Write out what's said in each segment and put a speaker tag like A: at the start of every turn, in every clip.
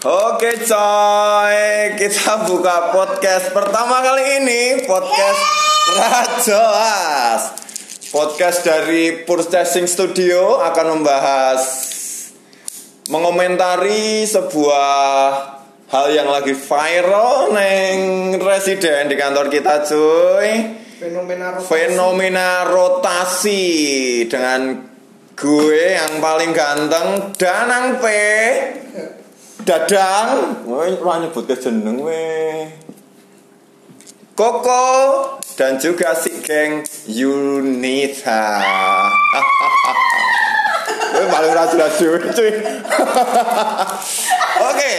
A: Oke coy, kita buka podcast pertama kali ini Podcast Rajoas Podcast dari Purchasing Studio akan membahas Mengomentari sebuah hal yang lagi viral Neng residen di kantor kita cuy.
B: Fenomena rotasi.
A: Fenomena rotasi Dengan gue yang paling ganteng Danang P Dadang, ora nyebut ke jeneng. Koko dan juga si geng Yunita. Woi paling jelas dhewe, cuy. Oke.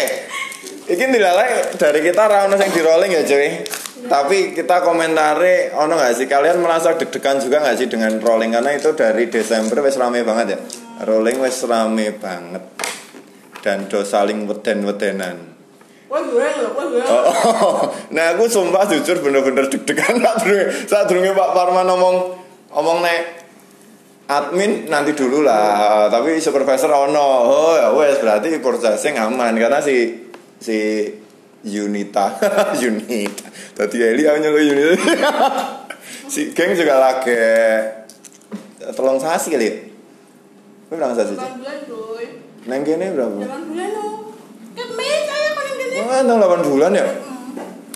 A: Iki dilalai dari kita ra ono sing di rolling ya, cuy. Tapi kita komentari ono nggak sih kalian merasa deg-degan juga nggak sih dengan rolling karena itu dari Desember wes rame banget ya. Rolling wes rame banget dan do saling weden-wedenan.
C: Wah gue lho, wah gue.
A: Oh, oh. nah aku sumpah jujur bener-bener deg-degan saat durunge saat durunge Pak Parman ngomong ngomong nek admin nanti dulu lah tapi supervisor ono oh ya wes berarti processing aman karena si si Unita Unita tadi Eli aku nyeluk Unita si geng juga lagi tolong sasi kali ya Lu bilang sasi
C: bulan.
A: Neng kene berapa?
C: Delapan bulan lo. Kan mes saya kan.
A: Wah, enam delapan bulan ya?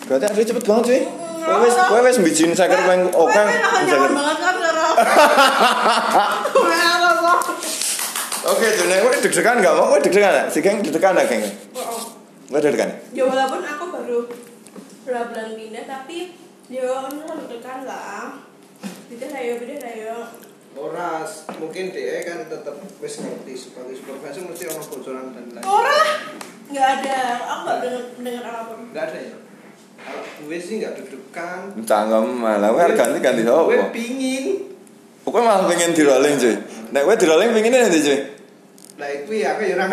A: Berarti ada cepet banget cuy. Kowe wis kowe wis mbijin saker peng oke.
C: Kan.
A: Oke, nek kowe deg-degan enggak mau kowe deg-degan? Si geng deg-degan enggak geng?
C: Oh,
A: Kowe deg-degan?
C: Ya walaupun aku baru berapa bulan pindah tapi ya ono deg-degan lah. Tidak saya beda saya.
B: Ora, mungkin dia kan tetap wis ngerti sebagai supervisor mesti ono bocoran dan lain.
C: Ora. Enggak ada. Aku enggak dengar dengar apa pun.
B: Enggak ada ya. Kalau gue sih enggak deg-degan.
A: Cangkem malah arep ganti ganti
B: Gue
A: sapa?
B: pingin.
A: Pokoknya malah pengen di rolling cuy. Nek kowe di rolling pengen nanti cuy.
B: Lah itu ya aku ya ora.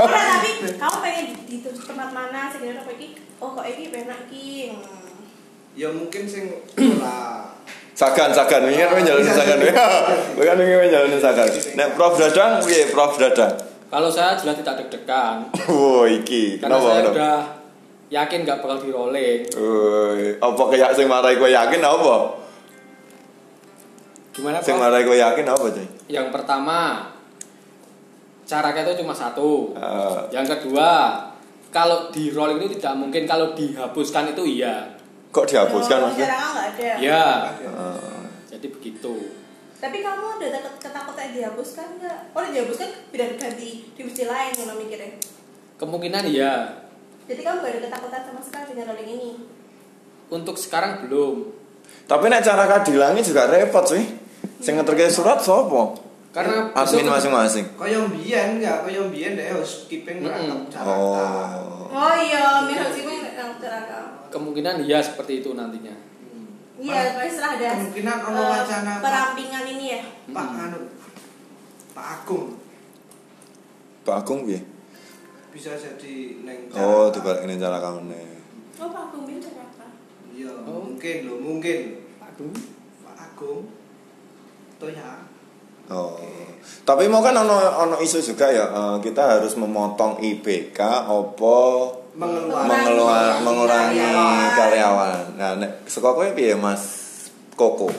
C: Ora tapi kamu pengen di di tempat mana sebenarnya apa iki? Oh kok iki penak iki. Hmm.
B: Ya mungkin sing ora.
A: Sagan, sagan, ingin kowe jalanin sagan. Kowe kan ingin kowe jalanin sagan. Nek Prof Dadang, piye Prof Dadang?
D: Kalau saya jelas tidak deg-degan
A: Wo iki,
D: karena
A: kenapa?
D: saya
A: kenapa?
D: udah yakin nggak bakal di rolling.
A: Woi, apa kayak sing marai kowe yakin apa?
D: Gimana
A: Sing marai kowe yakin apa, cuy?
D: Yang pertama caranya itu cuma satu.
A: Eh,
D: Yang kedua kalau di rolling itu tidak mungkin kalau dihapuskan itu iya.
A: Kok dihapuskan
C: Oh,
A: maksudnya?
C: Sekarang enggak ada.
D: Ya,
A: Eh,
D: jadi begitu.
C: Tapi kamu ada takut ketakutan dihapuskan enggak? Oh, dihapuskan tidak diganti divisi lain kalau mikirnya.
D: Kemungkinan iya.
C: Jadi kamu gak ada ketakutan sama sekali dengan rolling ini.
D: Untuk sekarang belum.
A: Tapi nek cara kadilangnya juga repot sih. Sing ngeterke surat sapa?
D: Karena
A: Admin masing-masing.
B: Kaya mbiyen ya, kaya mbiyen deh harus keeping berangkat
A: Oh.
C: Oh iya, mirip sih yang ceraka.
D: Kemungkinan iya seperti itu nantinya.
C: Iya, pasti setelah ada
B: Kemungkinan ono
C: eh,
B: wacana, Pak.
C: perampingan ini ya.
B: Pak anu Pak Agung
A: Pak Agung piye?
B: bisa jadi neng
A: Oh, dibalik ini cara kamu nih.
C: Oh, Pak Agung bin ceraka.
B: Iya,
D: Oh.
B: mungkin loh, mungkin
D: Aduh.
B: Pak Agung Tuh ya
A: Oh. Tapi mau kan ono ono isu juga ya, eh, kita harus memotong IBK opo
B: mengeluarkan
A: mengeluar mengurangi
C: Karyawan.
A: karyawan. Nah, saka kowe piye Mas Koko?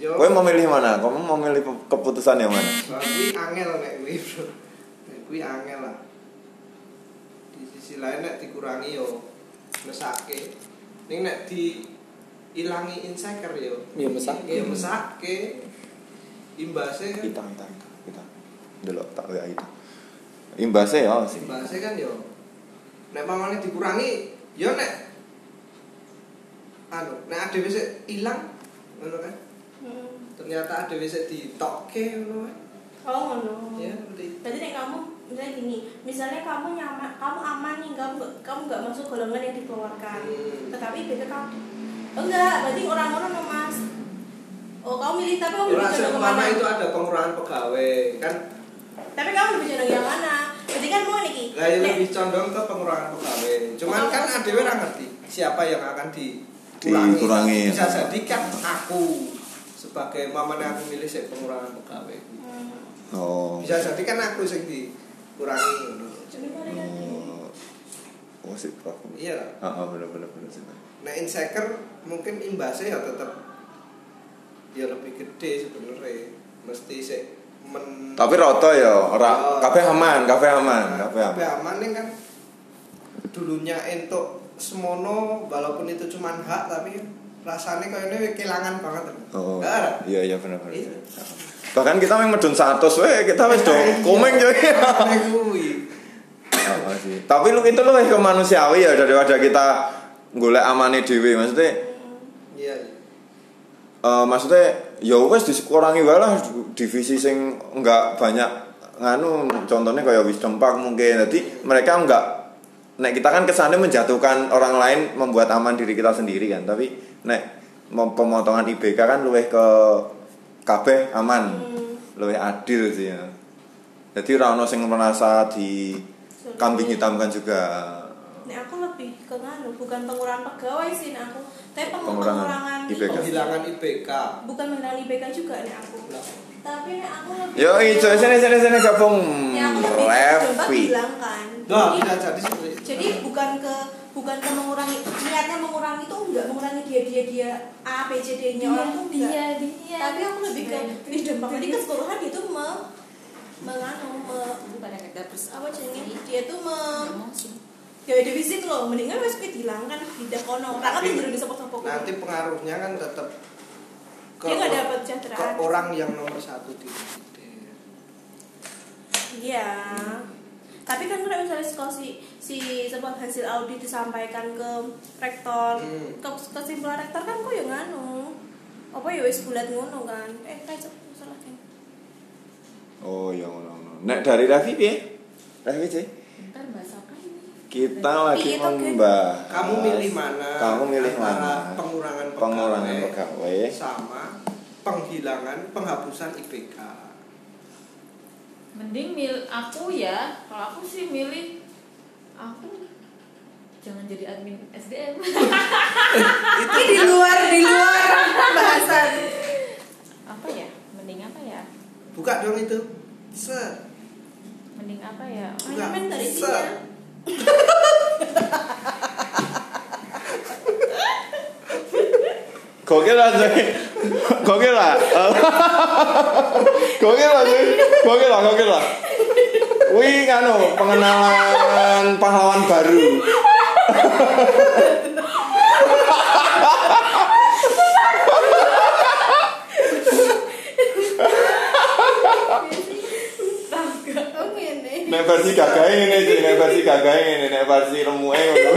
A: Kowe memilih mana? Kamu memilih keputusan yang mana?
B: Kuwi angel nek kuwi bro kuwi angel lah Di sisi lain nek dikurangi yo Mesake Ning nek di ilangi insecure yo
D: Ya mesake.
B: Ya mesake Imbasnya kan
A: Kita, kita, kita. Delok tak WA itu. Imbasnya ya sih.
B: Imbasnya kan yo Nek mamane dikurangi Yo nek Anu, nek ada bisa hilang Ngono kan
C: Hmm.
B: Ternyata ada bisa ditokke ngono kan
C: Oh, no.
B: Ya, seperti
C: Berarti nih kamu misalnya gini, misalnya kamu nyaman, kamu aman nih, kamu kamu nggak masuk golongan yang dikeluarkan.
B: Hmm.
C: Tetapi beda kamu. Oh, enggak, berarti orang-orang mas. Oh, kamu milih tapi kamu lebih condong
B: ke
C: mana?
B: itu ada pengurangan pegawai kan
C: Tapi kamu lebih condong yang mana? Kan mau nih. Ki.
B: lah yang lebih condong ke pengurangan pegawai. Cuman
C: Oh.
B: kan ada orang ngerti siapa yang akan dikurangi.
A: Dikurangi.
B: Bisa jadi kan aku sebagai mama yang aku milih saya pengurangan pegawai.
C: Hmm.
A: Oh.
B: Bisa jadi kan aku yang dikurangi.
C: Balik lagi.
A: Oh. sih
B: iya
A: Heeh, bener bener bener sih.
B: nah insecure mungkin imbasnya ya tetap ya lebih gede sebenarnya mesti sih men
A: Tapi roto ya, ora
B: Oh.
A: kabeh aman, kabeh aman, kabeh
B: Kabeh
A: aman.
B: aman nih kan dulunya entuk semono walaupun itu cuma hak tapi rasanya kayak ini kehilangan banget
A: Oh.
B: Ada.
A: Iya iya bener bener.
B: Iya.
A: Bahkan kita yang medun 100 we, kita wis do komeng coy.
B: Aneh kuwi.
A: Apa sih? Tapi lu itu lu ke manusiawi ya daripada kita golek amane dhewe. Maksudnya
B: iya
A: eh maksudnya ya wes dikurangi wae lah divisi sing enggak banyak nganu contohnya kayak wisdom park mungkin. Jadi mereka enggak nek kita kan kesannya menjatuhkan orang lain membuat aman diri kita sendiri kan. Tapi nek pemotongan IBK kan luwih ke kabeh aman
C: Hmm.
A: luwih adil sih ya. Jadi rano sing merasa di kambing hitamkan juga
C: Nek aku lebih ke nganu, bukan pengurangan pegawai sih nek aku, tapi peng-
A: Pengurangan
C: pengurangan
A: IPK.
C: itu.
B: penghilangan IPK
C: Bukan mengenai IPK juga nek aku. Tapi nek aku lebih
A: yo ijo sini sini sini gabung Revi
C: hilangkan.
B: nah
C: Jadi-
B: jadi itu
C: bukan ke bukan ke mengurangi niatnya mengurangi itu enggak mengurangi dia dia dia A B C D nya orang tuh enggak.
E: dia dia
C: tapi aku lebih ke ini dampak jadi keseluruhan dia tuh me menganu me,
E: bukan yang ada terus.
C: apa jenenge? Dia tuh me ya defisit loh. Mendingan wes kuwi dihilangkan tidak kono orang kan tinggal di sopok-sopok
B: nanti pengaruhnya kan tetap ke,
C: dia nggak dapat
B: ke orang yang nomor satu di
C: iya. Tapi kan kalau misalnya kalau si si sebuah hasil audit disampaikan ke rektor
B: Hmm.
C: ke kesimpulan rektor kan kok ya nganu? Apa ya wis bulat ngono kan? Eh kayak salah kan
A: Oh iya ngono ngono. Nek dari Raffi piye? Raffi sih.
E: ntar bahas apa ini
A: Kita lagi membahas.
B: kamu milih mana?
A: Kamu milih mana?
B: pengurangan
A: Pengurangan
B: pegawai.
A: pegawai.
B: sama penghilangan penghapusan IPK
E: mending mil aku ya kalau aku sih milih aku jangan jadi admin SDM
C: ini di luar di luar bahasan.
E: Apa ya? Mending apa ya?
B: Buka dong itu. Set.
E: Mending apa ya?
C: Dari
B: Set.
C: sini
A: Gokil lah cuy. Gokil lah. Gokil lah cuy. Gokil lah, gokil lah. Wih, kanu pengenalan pahlawan baru.
C: oh ngene
A: Nek versi gagah ini cuy, nek versi gagah ini, nek versi remuke ngono.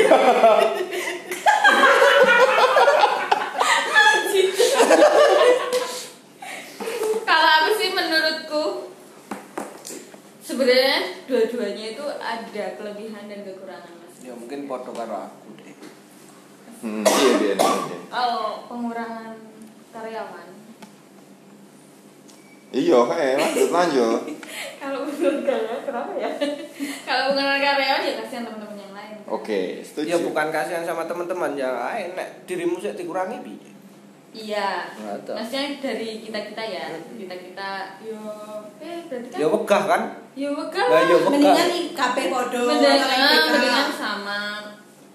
E: kalau aku sih menurutku sebenarnya dua-duanya itu ada kelebihan dan kekurangan mas
B: ya mungkin foto karo aku deh
A: Hmm, iya iya iya.
E: kalau pengurangan karyawan
A: Iya, kayak lanjut lanjut.
E: kalau menurut kalian kenapa ya? Kalau pengurangan karyawan ya kasihan teman-teman yang lain.
A: Oke, setuju.
B: ya bukan kasihan sama teman-teman yang lain nek dirimu sih dikurangi piye?
E: Iya. Maksudnya dari kita kita ya kita kita yo eh berarti kan
B: ya wegah kan?
E: Yo wegah.
B: Ya wegah.
C: Mendingan i kabeh podo
E: mendingan
C: IPK.
E: mendingan sama.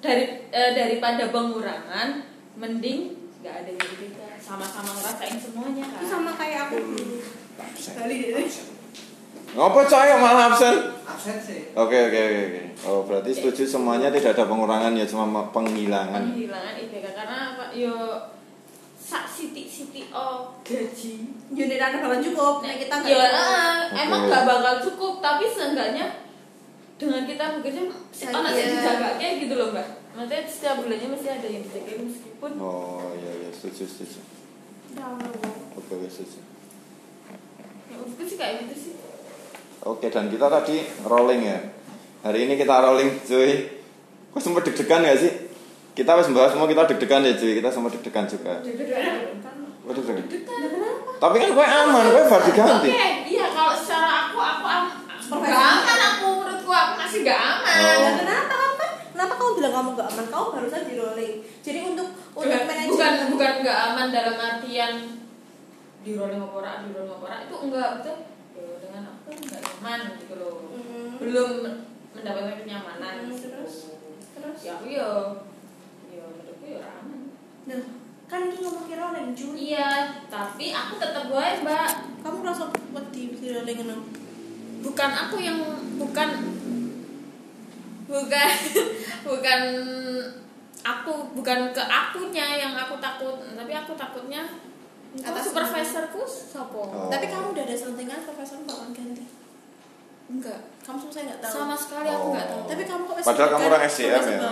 E: Dari eh, daripada pengurangan mending nggak ada yang beda sama-sama ngerasain semuanya kan?
C: Sama kayak aku. dulu kali deh
A: Ngapa coy malah absen?
B: absen sih.
A: Oke oke oke oke. Oh berarti setuju semuanya tidak ada pengurangan ya cuma penghilangan.
E: penghilangan IPK karena apa? Yo sak siti siti oh. Gaji.
C: Unit anak bakal cukup. Nah kita nggak
E: ya eh,
A: Oke.
E: emang nggak bakal cukup tapi seenggaknya dengan kita bekerja
C: Saya-
E: oh, masih dijaga kayak gitu loh mbak. Maksudnya setiap bulannya masih ada yang dijaga meskipun
A: Oh iya iya setuju setuju. Oke oke setuju.
E: Menurutku sih kayak gitu sih
A: Oke dan kita tadi rolling ya. Hari ini kita rolling cuy. Kok sempat deg-degan gak sih? Kita harus bahas semua kita deg-degan ya cuy. Kita semua deg-degan juga. Oh, deg-degan. Tapi kan gue aman, gue bar diganti.
E: Oke, iya kalau secara aku aku aman aku menurutku aku masih gak aman.
A: Oh.
C: Nah, kenapa kenapa kamu bilang kamu gak aman kamu barusan di rolling jadi untuk untuk manajemen
E: bukan bukan gak aman dalam artian di rolling apa ora, di rolling apa ora, itu enggak betul. Ya, dengan aku enggak nyaman gitu loh.
C: Hmm.
E: Belum mendapatkan kenyamanan.
C: Hmm, terus terus
E: ya aku ya ya menurutku ya ora aman
C: Nah, kan ini ngomong kira oleh Juni.
E: iya tapi aku tetap wae mbak
C: Kamu rasa wedi bisa oleh ngono.
E: bukan aku yang bukan bukan bukan aku bukan ke akunya yang aku takut tapi aku takutnya
C: Atas
E: supervisorku sopo
A: Oh.
C: Tapi kamu udah ada selentingan profesor bakalan ganti.
E: enggak
C: Kamu sama saya nggak tahu.
E: sama sekali aku nggak tahu
C: Tapi kamu kok
A: Padahal kamu orang SDM ya?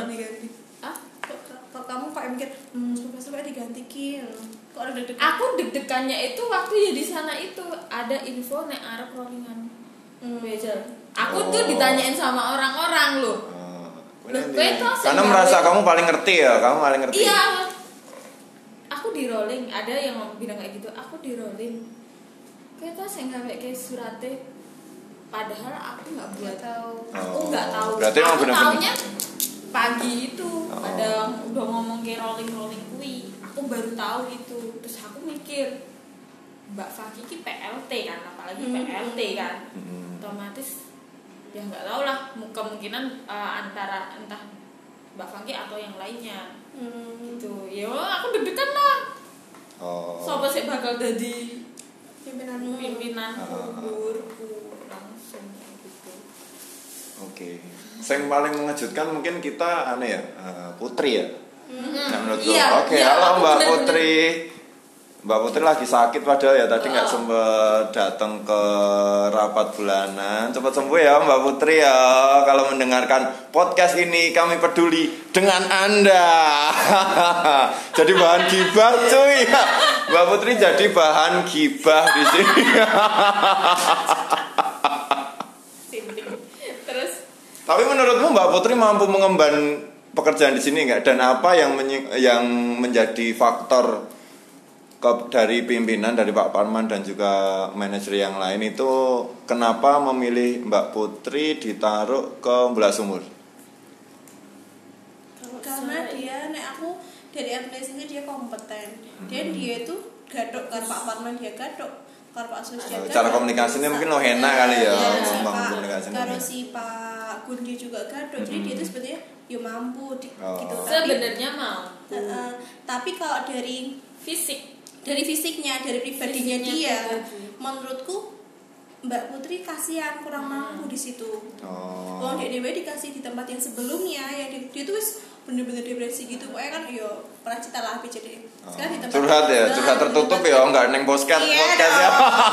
E: ah
C: Kok, kok kamu kok mikir, hmm, profesor kayak diganti kin. Kok ada deg-degan?
E: aku deg-degannya itu waktu ya di sana itu ada info nek arep rollingan
C: Hmm.
E: Aku tuh
A: Oh.
E: ditanyain sama orang-orang loh.
A: Oh,
E: Loh,
A: Karena
E: gawe-
A: merasa kamu paling ngerti ya, kamu paling ngerti.
E: Iya. Aku di rolling, ada yang ngomong- bilang kayak gitu. Aku di rolling. Kita sing gawe kayak surate padahal aku nggak buat tahu. Aku
A: Oh.
E: nggak tahu.
A: Berarti
E: aku
A: bener-bener-
E: taunya pagi itu
A: Oh.
E: ada udah ngomong kayak rolling rolling kui. Aku baru tahu itu. Terus aku mikir Mbak Faki ki PLT kan, apalagi
C: Hmm.
E: PLT kan
A: Hmm.
E: otomatis ya nggak tahu lah mu- kemungkinan eh, antara entah Mbak Fangki atau yang lainnya
C: Hmm.
E: gitu ya aku deg-degan lah
A: Oh.
E: siapa sih bakal jadi
C: Pimpinanmu.
E: pimpinanku
A: Ah.
E: gurku langsung gitu
A: Oke. Yang paling mengejutkan mungkin kita aneh ya, eh, Putri ya. Nah, menurut.
E: Iya,
A: Oke,
E: iya,
A: halo Mbak
E: bener-bener-
A: Putri. Mbak Putri lagi sakit padahal ya tadi nggak
E: Oh.
A: sempet datang ke rapat bulanan. Cepat sembuh ya Mbak Putri ya. Kalau mendengarkan podcast ini kami peduli dengan Anda. jadi bahan gibah cuy. Mbak Putri jadi bahan gibah di sini.
E: Terus
A: Tapi menurutmu Mbak Putri mampu mengemban pekerjaan di sini nggak? Dan apa yang yang menjadi faktor dari pimpinan dari Pak Parman dan juga manajer yang lain itu kenapa memilih Mbak Putri ditaruh ke Belah Sumur?
C: karena dia nek aku dari aplikasinya dia kompeten. Dan dia itu gadok karo Pak Parman dia gadok karo Pak Sus dia gadok.
A: cara komunikasinya mungkin lo enak kali ya,
C: si
A: ngembang
C: Pak-
A: komunikasinya.
C: karo si Pak Gundi juga gadok. Jadi dia itu sebetulnya ya mampu di,
A: Oh.
C: gitu
E: sebenarnya mau.
C: Heeh, tapi kalau dari
E: fisik
C: dari fisiknya dari pribadinya
E: Fisiknya
C: dia
E: pribadi.
C: menurutku Mbak Putri kasihan kurang mampu di situ
A: Oh.
C: Kalau dia dewe dikasih di tempat yang sebelumnya ya dia, dia tuh bener-bener depresi gitu pokoknya kan yo pernah cerita lah tapi jadi sekarang di tempat
A: Curhat ya, curhat tertutup ya,
C: yang-
A: nggak neng podcast
C: Iya
A: podcast ya.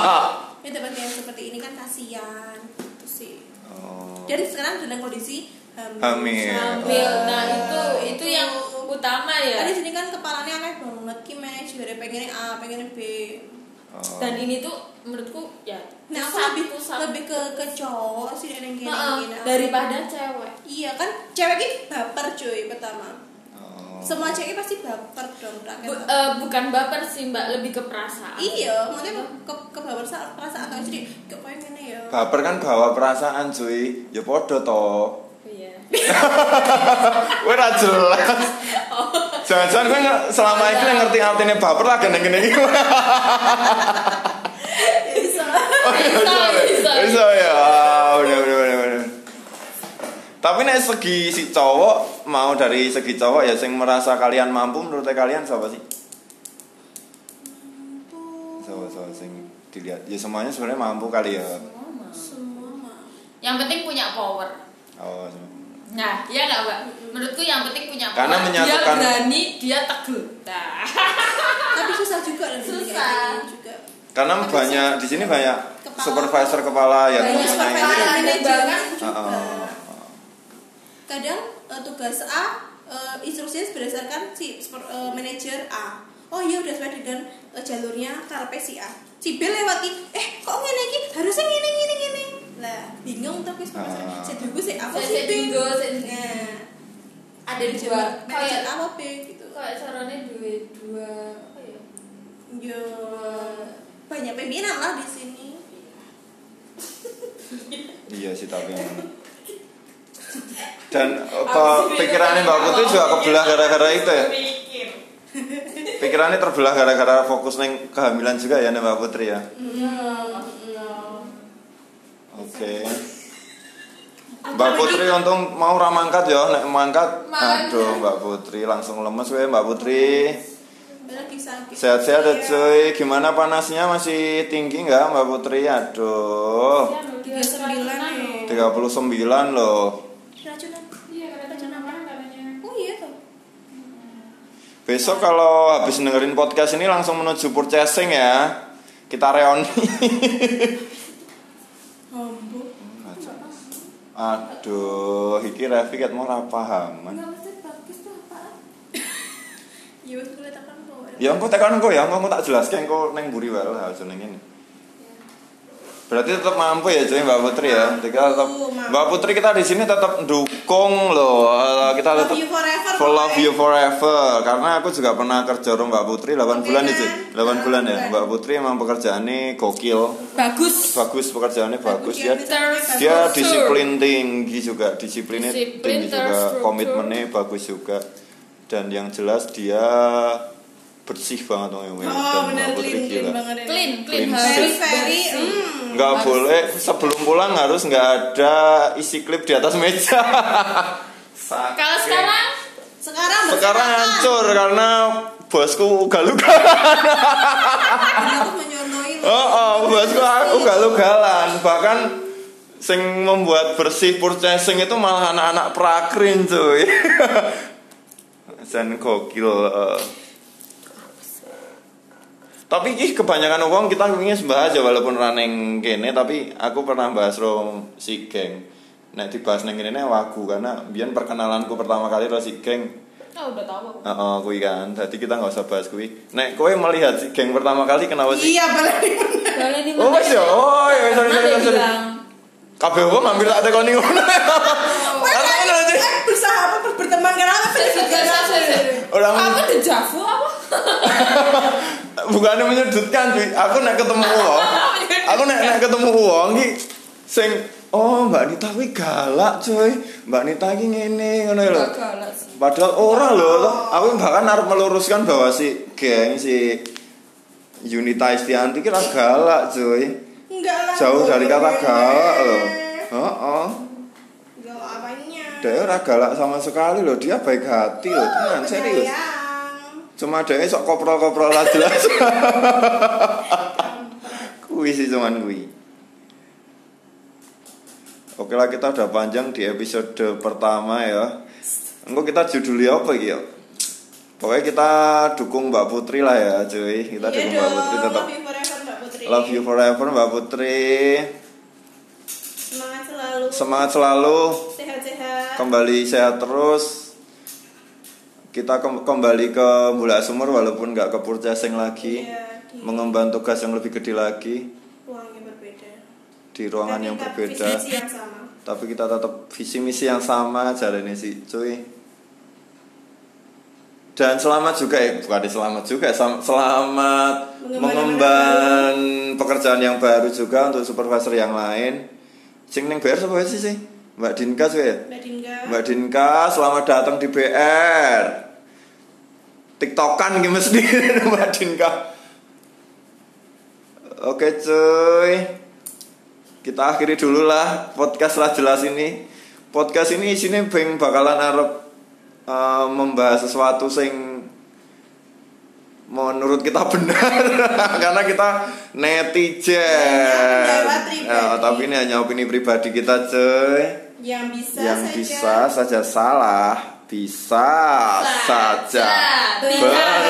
C: di tempat yang seperti ini kan kasihan gitu sih
A: Oh.
C: dan sekarang dalam kondisi hamil,
A: Hamil.
E: hamil nah
C: Iya.
E: itu itu yang utama ya?
C: Kan di sini kan kepalanya aneh banget ki match dari pengen A pengen B.
A: Oh.
E: dan ini tuh menurutku ya
C: nah aku
E: pusat-
C: lebih
E: pusat.
C: lebih ke ke cowok sih yang gini
E: Heeh,
C: gini
E: daripada cewek.
C: Iya kan cewek ini baper cuy pertama.
A: Oh.
C: semua cewek pasti baper dong
E: Bu- eh, bukan baper sih mbak lebih ke perasaan.
C: Iya maksudnya ke ke baper sa- perasaan. Atau jadi kayak gini ya?
A: Baper kan bawa perasaan cuy, ya podo toh.
E: iya
A: Gue ra jelas. Jangan-jangan gue selama ini yang ngerti artinya baper lah gini gini.
C: bisa
E: bisa bisa
A: Bisa ya. Bener bener bener bener. Tapi nek segi si cowok mau dari segi cowok ya sing merasa kalian mampu menurut kalian siapa sih? Siapa siapa sing dilihat? Ya semuanya sebenarnya mampu kali ya.
E: Semua
C: mah
E: yang penting punya power
A: Oh, semua.
E: Nah iya nggak mbak? Menurutku yang penting punya power
A: Karena menyatukan-
E: dia berani dia teguh. Nah.
C: Tapi susah juga dan
E: Susah.
C: juga.
A: Karena banyak di sini banyak
C: Kepala.
A: supervisor kepala ya
C: banyak
A: mengenai
C: supervisor
A: ini.
C: dan manajemen juga.
A: ah.
C: kadang eh, tugas A eh, instruksinya berdasarkan si super- eh, manajer A. Oh iya udah sesuai dengan eh, jalurnya karpe si A. Si B lewat ki eh kok ngene iki harusnya ngene ngene ngene lah bingung tuh guys
A: Ah.
C: saya dulu
E: bingung, saya-
C: nah.
E: Ada
C: manajer
E: dua. kayak
C: apa B gitu.
E: kayak caranya dua dua apa ya?
C: Yo. Banyak pimpinan lah di sini.
A: Iya sih tapi. Dan apa pikirannya Mbak Putri juga kebelah gara-gara itu ya. Pikirannya terbelah gara-gara fokus neng kehamilan juga ya nih Mbak Putri ya.
E: Iya, iya.
A: Oke.
C: aku
A: Mbak Putri untung mau ra mangkat ya, nek mangkat aduh Mbak Putri langsung lemes we Mbak Putri. Sehat-sehat ya cuy. Gimana panasnya masih tinggi nggak Mbak Putri? Aduh.
E: Iya,
C: 39 nih.
A: 39 loh.
E: Iya.
C: Oh iya.
A: Besok kalau habis dengerin podcast ini langsung menuju purchasing ya. Kita reoni. Aduh, iki Rafi ketemu ora
E: paham.
C: Ya wis kula tak kono.
A: Ya engko tak engko ya, engko tak jelaske engko ning mburi wae hal jenenge. Berarti tetap mampu ya cuy Mbak Putri ya. Kita tetap
C: Mampu.
A: Mbak Putri kita di sini tetap dukung loh. Kita
C: Love
A: tetap
C: you forever.
A: For love you forever Karena aku juga pernah kerja sama Mbak Putri 8
C: Oke,
A: bulan
C: kan?
A: cuy 8 bulan ya
C: bulan.
A: Mbak Putri emang pekerjaannya gokil
E: Bagus.
A: Bagus pekerjaannya bagus ya
C: Bagus,
E: Terus-
A: Dia disiplin tinggi juga Disiplinnya
E: Disiplin
A: tinggi juga. Komitmennya bagus juga Dan yang jelas dia bersih banget Om Ewe.
C: Oh
A: Dan
C: benar
A: Mbak Putri
C: clean clean
A: gila
C: banget.
E: Clean, clean
A: Clean
C: mm.
A: Nggak boleh. sebelum pulang harus nggak ada isi klip di atas meja.
E: Kalau sekarang?
C: Sekarang
A: Sekarang hancur karena bosku ugal-ugal
C: Aku menyonoi lo.
A: Oh, oh bosku ugal-ugalan. Bahkan sing membuat bersih purchasing itu malah anak-anak prakrin cuy. Dan gokil eh. Tapi ih kebanyakan uang kita ingin bahas ya walaupun raneng kene tapi aku pernah bahas rom si geng. Nek dibahas neng kene wagu karena biar perkenalanku pertama kali ro si geng.
E: Oh, udah tahu aku.
A: Heeh, kuwi kan. Jadi kita nggak usah bahas kuwi. Nek kowe melihat si geng pertama kali kenapa sih?
C: Iya.
E: Boleh nih.
A: Oh, wes ya. Oh, ya sorry sorry sorry. Kabeh wong hampir tak tekoni ngono. Karena ngono aja.
C: Eh, bersahabat ber- berteman kenapa sih?
A: Orang
E: Apa dejavu apa?
A: bukannya menyudutkan cuy. Aku nek ketemu wong, aku nek nek ketemu wong iki sing oh Mbak Nita kuwi galak cuy. Mbak Nita iki ngene ngono lho. Padahal ora loh, toh. aku bahkan harus meluruskan bahwa si geng si Yunita Istianti kira galak cuy.
C: Enggak lah.
A: Jauh dari kata galak loh. Oh, oh.
C: Galak apanya?
A: Dia ora galak sama sekali loh, dia baik hati loh, tenan serius. Cuma dia sok koprol-koprol lah jelas. kui sih cuman kui. Oke lah kita udah panjang di episode pertama ya. Engko kita judulnya apa gitu ya? Pokoknya kita dukung Mbak Putri lah ya cuy Kita
C: Iya
A: dukung Mbak Putri tetap
C: Love you forever Mbak Putri.
A: Love you forever Mbak Putri
C: Semangat selalu.
A: Semangat selalu
C: Sehat-sehat.
A: Kembali sehat terus Kita kem- kembali ke Bulak Sumur Walaupun nggak ke purchasing lagi
C: Iya,
A: Mengemban tugas yang lebih gede lagi.
C: Ruang yang berbeda.
A: Di ruangan
C: Tapi
A: yang berbeda.
C: visi yang sama.
A: Tapi kita tetap visi misi yang sama Jalannya sih cuy. Dan selamat juga ya bukan selamat juga selamat
C: Mengemban
A: mengemban pekerjaan yang baru juga untuk supervisor yang lain. Sing ning BR siapa sih sih Mbak Dinka sih ya
C: Mbak Dinda.
A: Mbak Dinka selamat datang di BR tiktokan gitu mesti Mbak Dinka. Oke cuy. Kita akhiri dulu lah podcast lah jelas ini. Podcast ini isinya beng bakalan arep eh, membahas sesuatu sing menurut kita benar. Karena kita netizen. Ya, tapi ini hanya opini pribadi kita cuy
C: yang bisa
A: yang
C: saja.
A: bisa saja salah bisa
E: saja,
A: saja benar.